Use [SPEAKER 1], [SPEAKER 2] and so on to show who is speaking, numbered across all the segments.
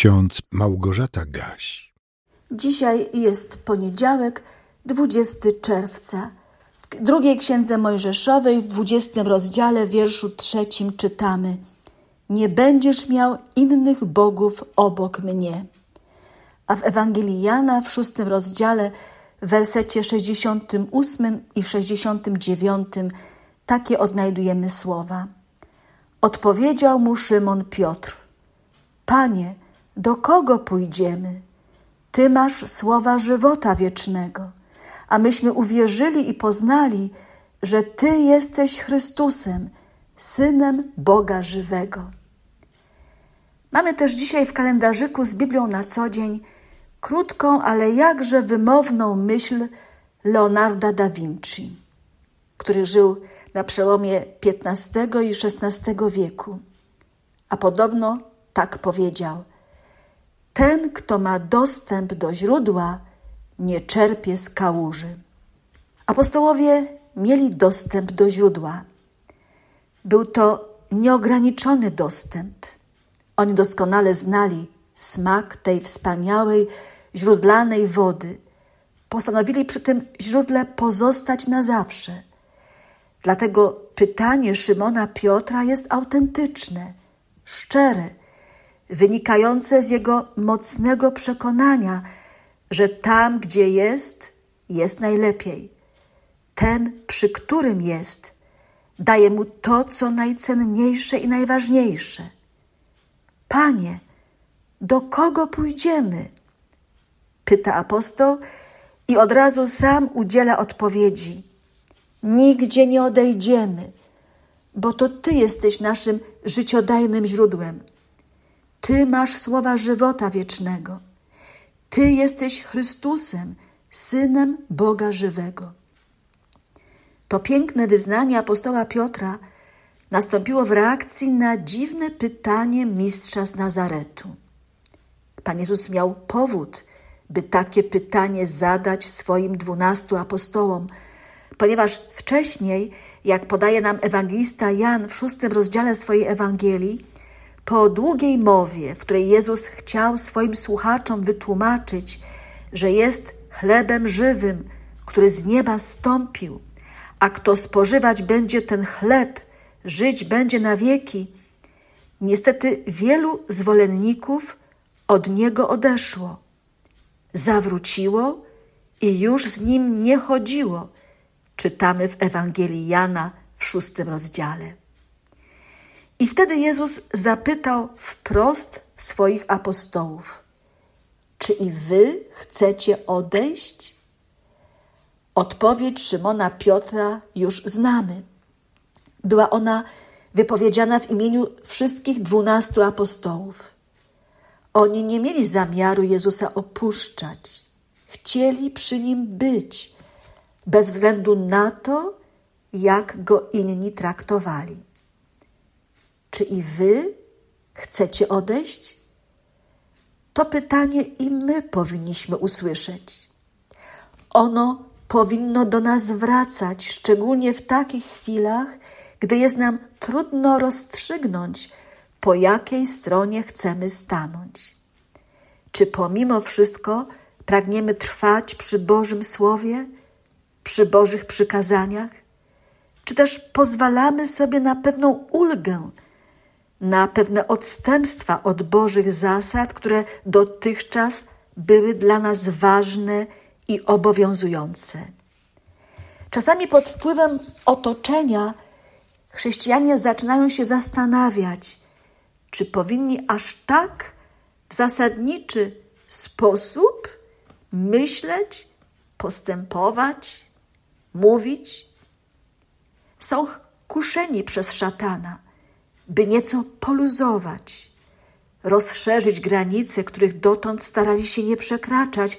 [SPEAKER 1] ksiądz Małgorzata Gaś.
[SPEAKER 2] Dzisiaj jest poniedziałek, 20 czerwca. W drugiej księdze Mojżeszowej, w 20 rozdziale, wierszu trzecim czytamy: Nie będziesz miał innych bogów obok mnie. A w Ewangelii Jana, w szóstym rozdziale, w wersecie 68 i 69, takie odnajdujemy słowa. Odpowiedział mu Szymon Piotr: Panie, do kogo pójdziemy? Ty masz słowa żywota wiecznego, a myśmy uwierzyli i poznali, że Ty jesteś Chrystusem, Synem Boga żywego. Mamy też dzisiaj w kalendarzyku z Biblią na co dzień krótką, ale jakże wymowną myśl Leonarda da Vinci, który żył na przełomie XV i XVI wieku. A podobno tak powiedział: Ten, kto ma dostęp do źródła, nie czerpie z kałuży. Apostołowie mieli dostęp do źródła. Był to nieograniczony dostęp. Oni doskonale znali smak tej wspaniałej, źródlanej wody. Postanowili przy tym źródle pozostać na zawsze. Dlatego pytanie Szymona Piotra jest autentyczne, szczere, wynikające z jego mocnego przekonania, że tam, gdzie jest, jest najlepiej. Ten, przy którym jest, daje mu to, co najcenniejsze i najważniejsze. Panie, do kogo pójdziemy? Pyta apostoł i od razu sam udziela odpowiedzi. Nigdzie nie odejdziemy, bo to Ty jesteś naszym życiodajnym źródłem. Ty masz słowa żywota wiecznego. Ty jesteś Chrystusem, Synem Boga żywego. To piękne wyznanie apostoła Piotra nastąpiło w reakcji na dziwne pytanie mistrza z Nazaretu. Pan Jezus miał powód, by takie pytanie zadać swoim dwunastu apostołom, ponieważ wcześniej, jak podaje nam ewangelista Jan w szóstym rozdziale swojej Ewangelii, po długiej mowie, w której Jezus chciał swoim słuchaczom wytłumaczyć, że jest chlebem żywym, który z nieba stąpił, a kto spożywać będzie ten chleb, żyć będzie na wieki. Niestety wielu zwolenników od niego odeszło, zawróciło i już z nim nie chodziło. Czytamy w Ewangelii Jana w szóstym rozdziale. I wtedy Jezus zapytał wprost swoich apostołów: Czy i wy chcecie odejść? Odpowiedź Szymona Piotra już znamy. Była ona wypowiedziana w imieniu wszystkich dwunastu apostołów. Oni nie mieli zamiaru Jezusa opuszczać, chcieli przy nim być, bez względu na to, jak go inni traktowali. Czy i wy chcecie odejść? To pytanie i my powinniśmy usłyszeć. Ono powinno do nas wracać, szczególnie w takich chwilach, gdy jest nam trudno rozstrzygnąć, po jakiej stronie chcemy stanąć. Czy pomimo wszystko pragniemy trwać przy Bożym Słowie, przy Bożych przykazaniach? Czy też pozwalamy sobie na pewną ulgę, na pewne odstępstwa od Bożych zasad, które dotychczas były dla nas ważne i obowiązujące? Czasami pod wpływem otoczenia chrześcijanie zaczynają się zastanawiać, czy powinni aż tak w zasadniczy sposób myśleć, postępować, mówić. Są kuszeni przez szatana, by nieco poluzować, rozszerzyć granice, których dotąd starali się nie przekraczać,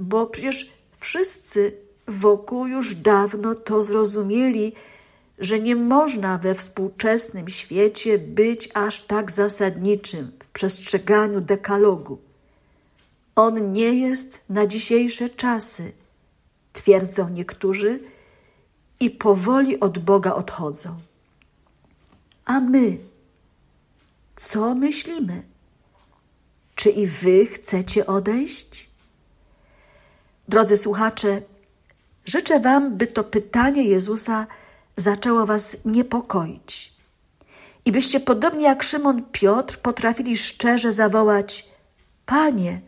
[SPEAKER 2] bo przecież wszyscy wokół już dawno to zrozumieli, że nie można we współczesnym świecie być aż tak zasadniczym w przestrzeganiu dekalogu. On nie jest na dzisiejsze czasy, twierdzą niektórzy i powoli od Boga odchodzą. A my, co myślimy? Czy i wy chcecie odejść? Drodzy słuchacze, życzę wam, by to pytanie Jezusa zaczęło was niepokoić. I byście podobnie jak Szymon Piotr potrafili szczerze zawołać: Panie,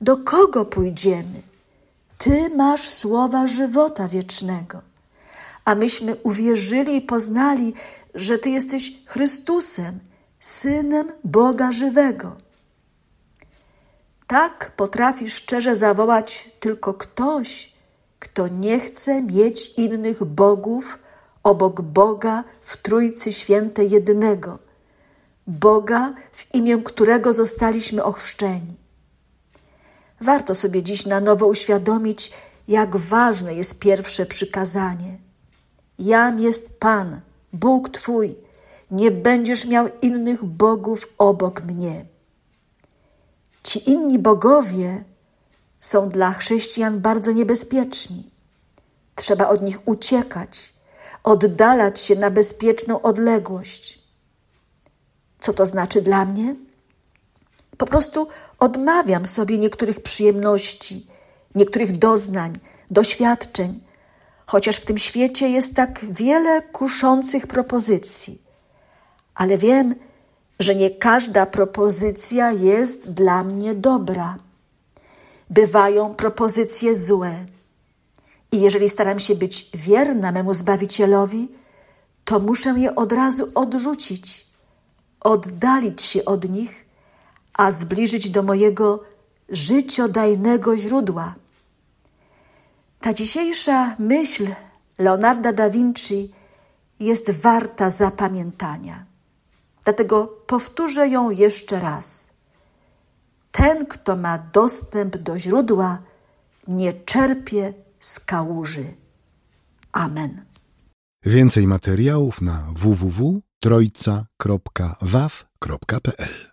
[SPEAKER 2] do kogo pójdziemy? Ty masz słowa żywota wiecznego. A myśmy uwierzyli i poznali, że Ty jesteś Chrystusem, Synem Boga żywego. Tak potrafi szczerze zawołać tylko ktoś, kto nie chce mieć innych bogów obok Boga w Trójcy Świętej jednego, Boga, w imię którego zostaliśmy ochrzczeni. Warto sobie dziś na nowo uświadomić, jak ważne jest pierwsze przykazanie. Jam jest Pan, Bóg Twój, nie będziesz miał innych bogów obok mnie. Ci inni bogowie są dla chrześcijan bardzo niebezpieczni. Trzeba od nich uciekać, oddalać się na bezpieczną odległość. Co to znaczy dla mnie? Po prostu odmawiam sobie niektórych przyjemności, niektórych doznań, doświadczeń, chociaż w tym świecie jest tak wiele kuszących propozycji. Ale wiem, że nie każda propozycja jest dla mnie dobra. Bywają propozycje złe. I jeżeli staram się być wierna memu Zbawicielowi, to muszę je od razu odrzucić, oddalić się od nich a zbliżyć do mojego życiodajnego źródła. Ta dzisiejsza myśl Leonarda da Vinci jest warta zapamiętania. Dlatego powtórzę ją jeszcze raz. Ten, kto ma dostęp do źródła, nie czerpie z kałuży. Amen.
[SPEAKER 1] Więcej materiałów na www.trojca.waw.pl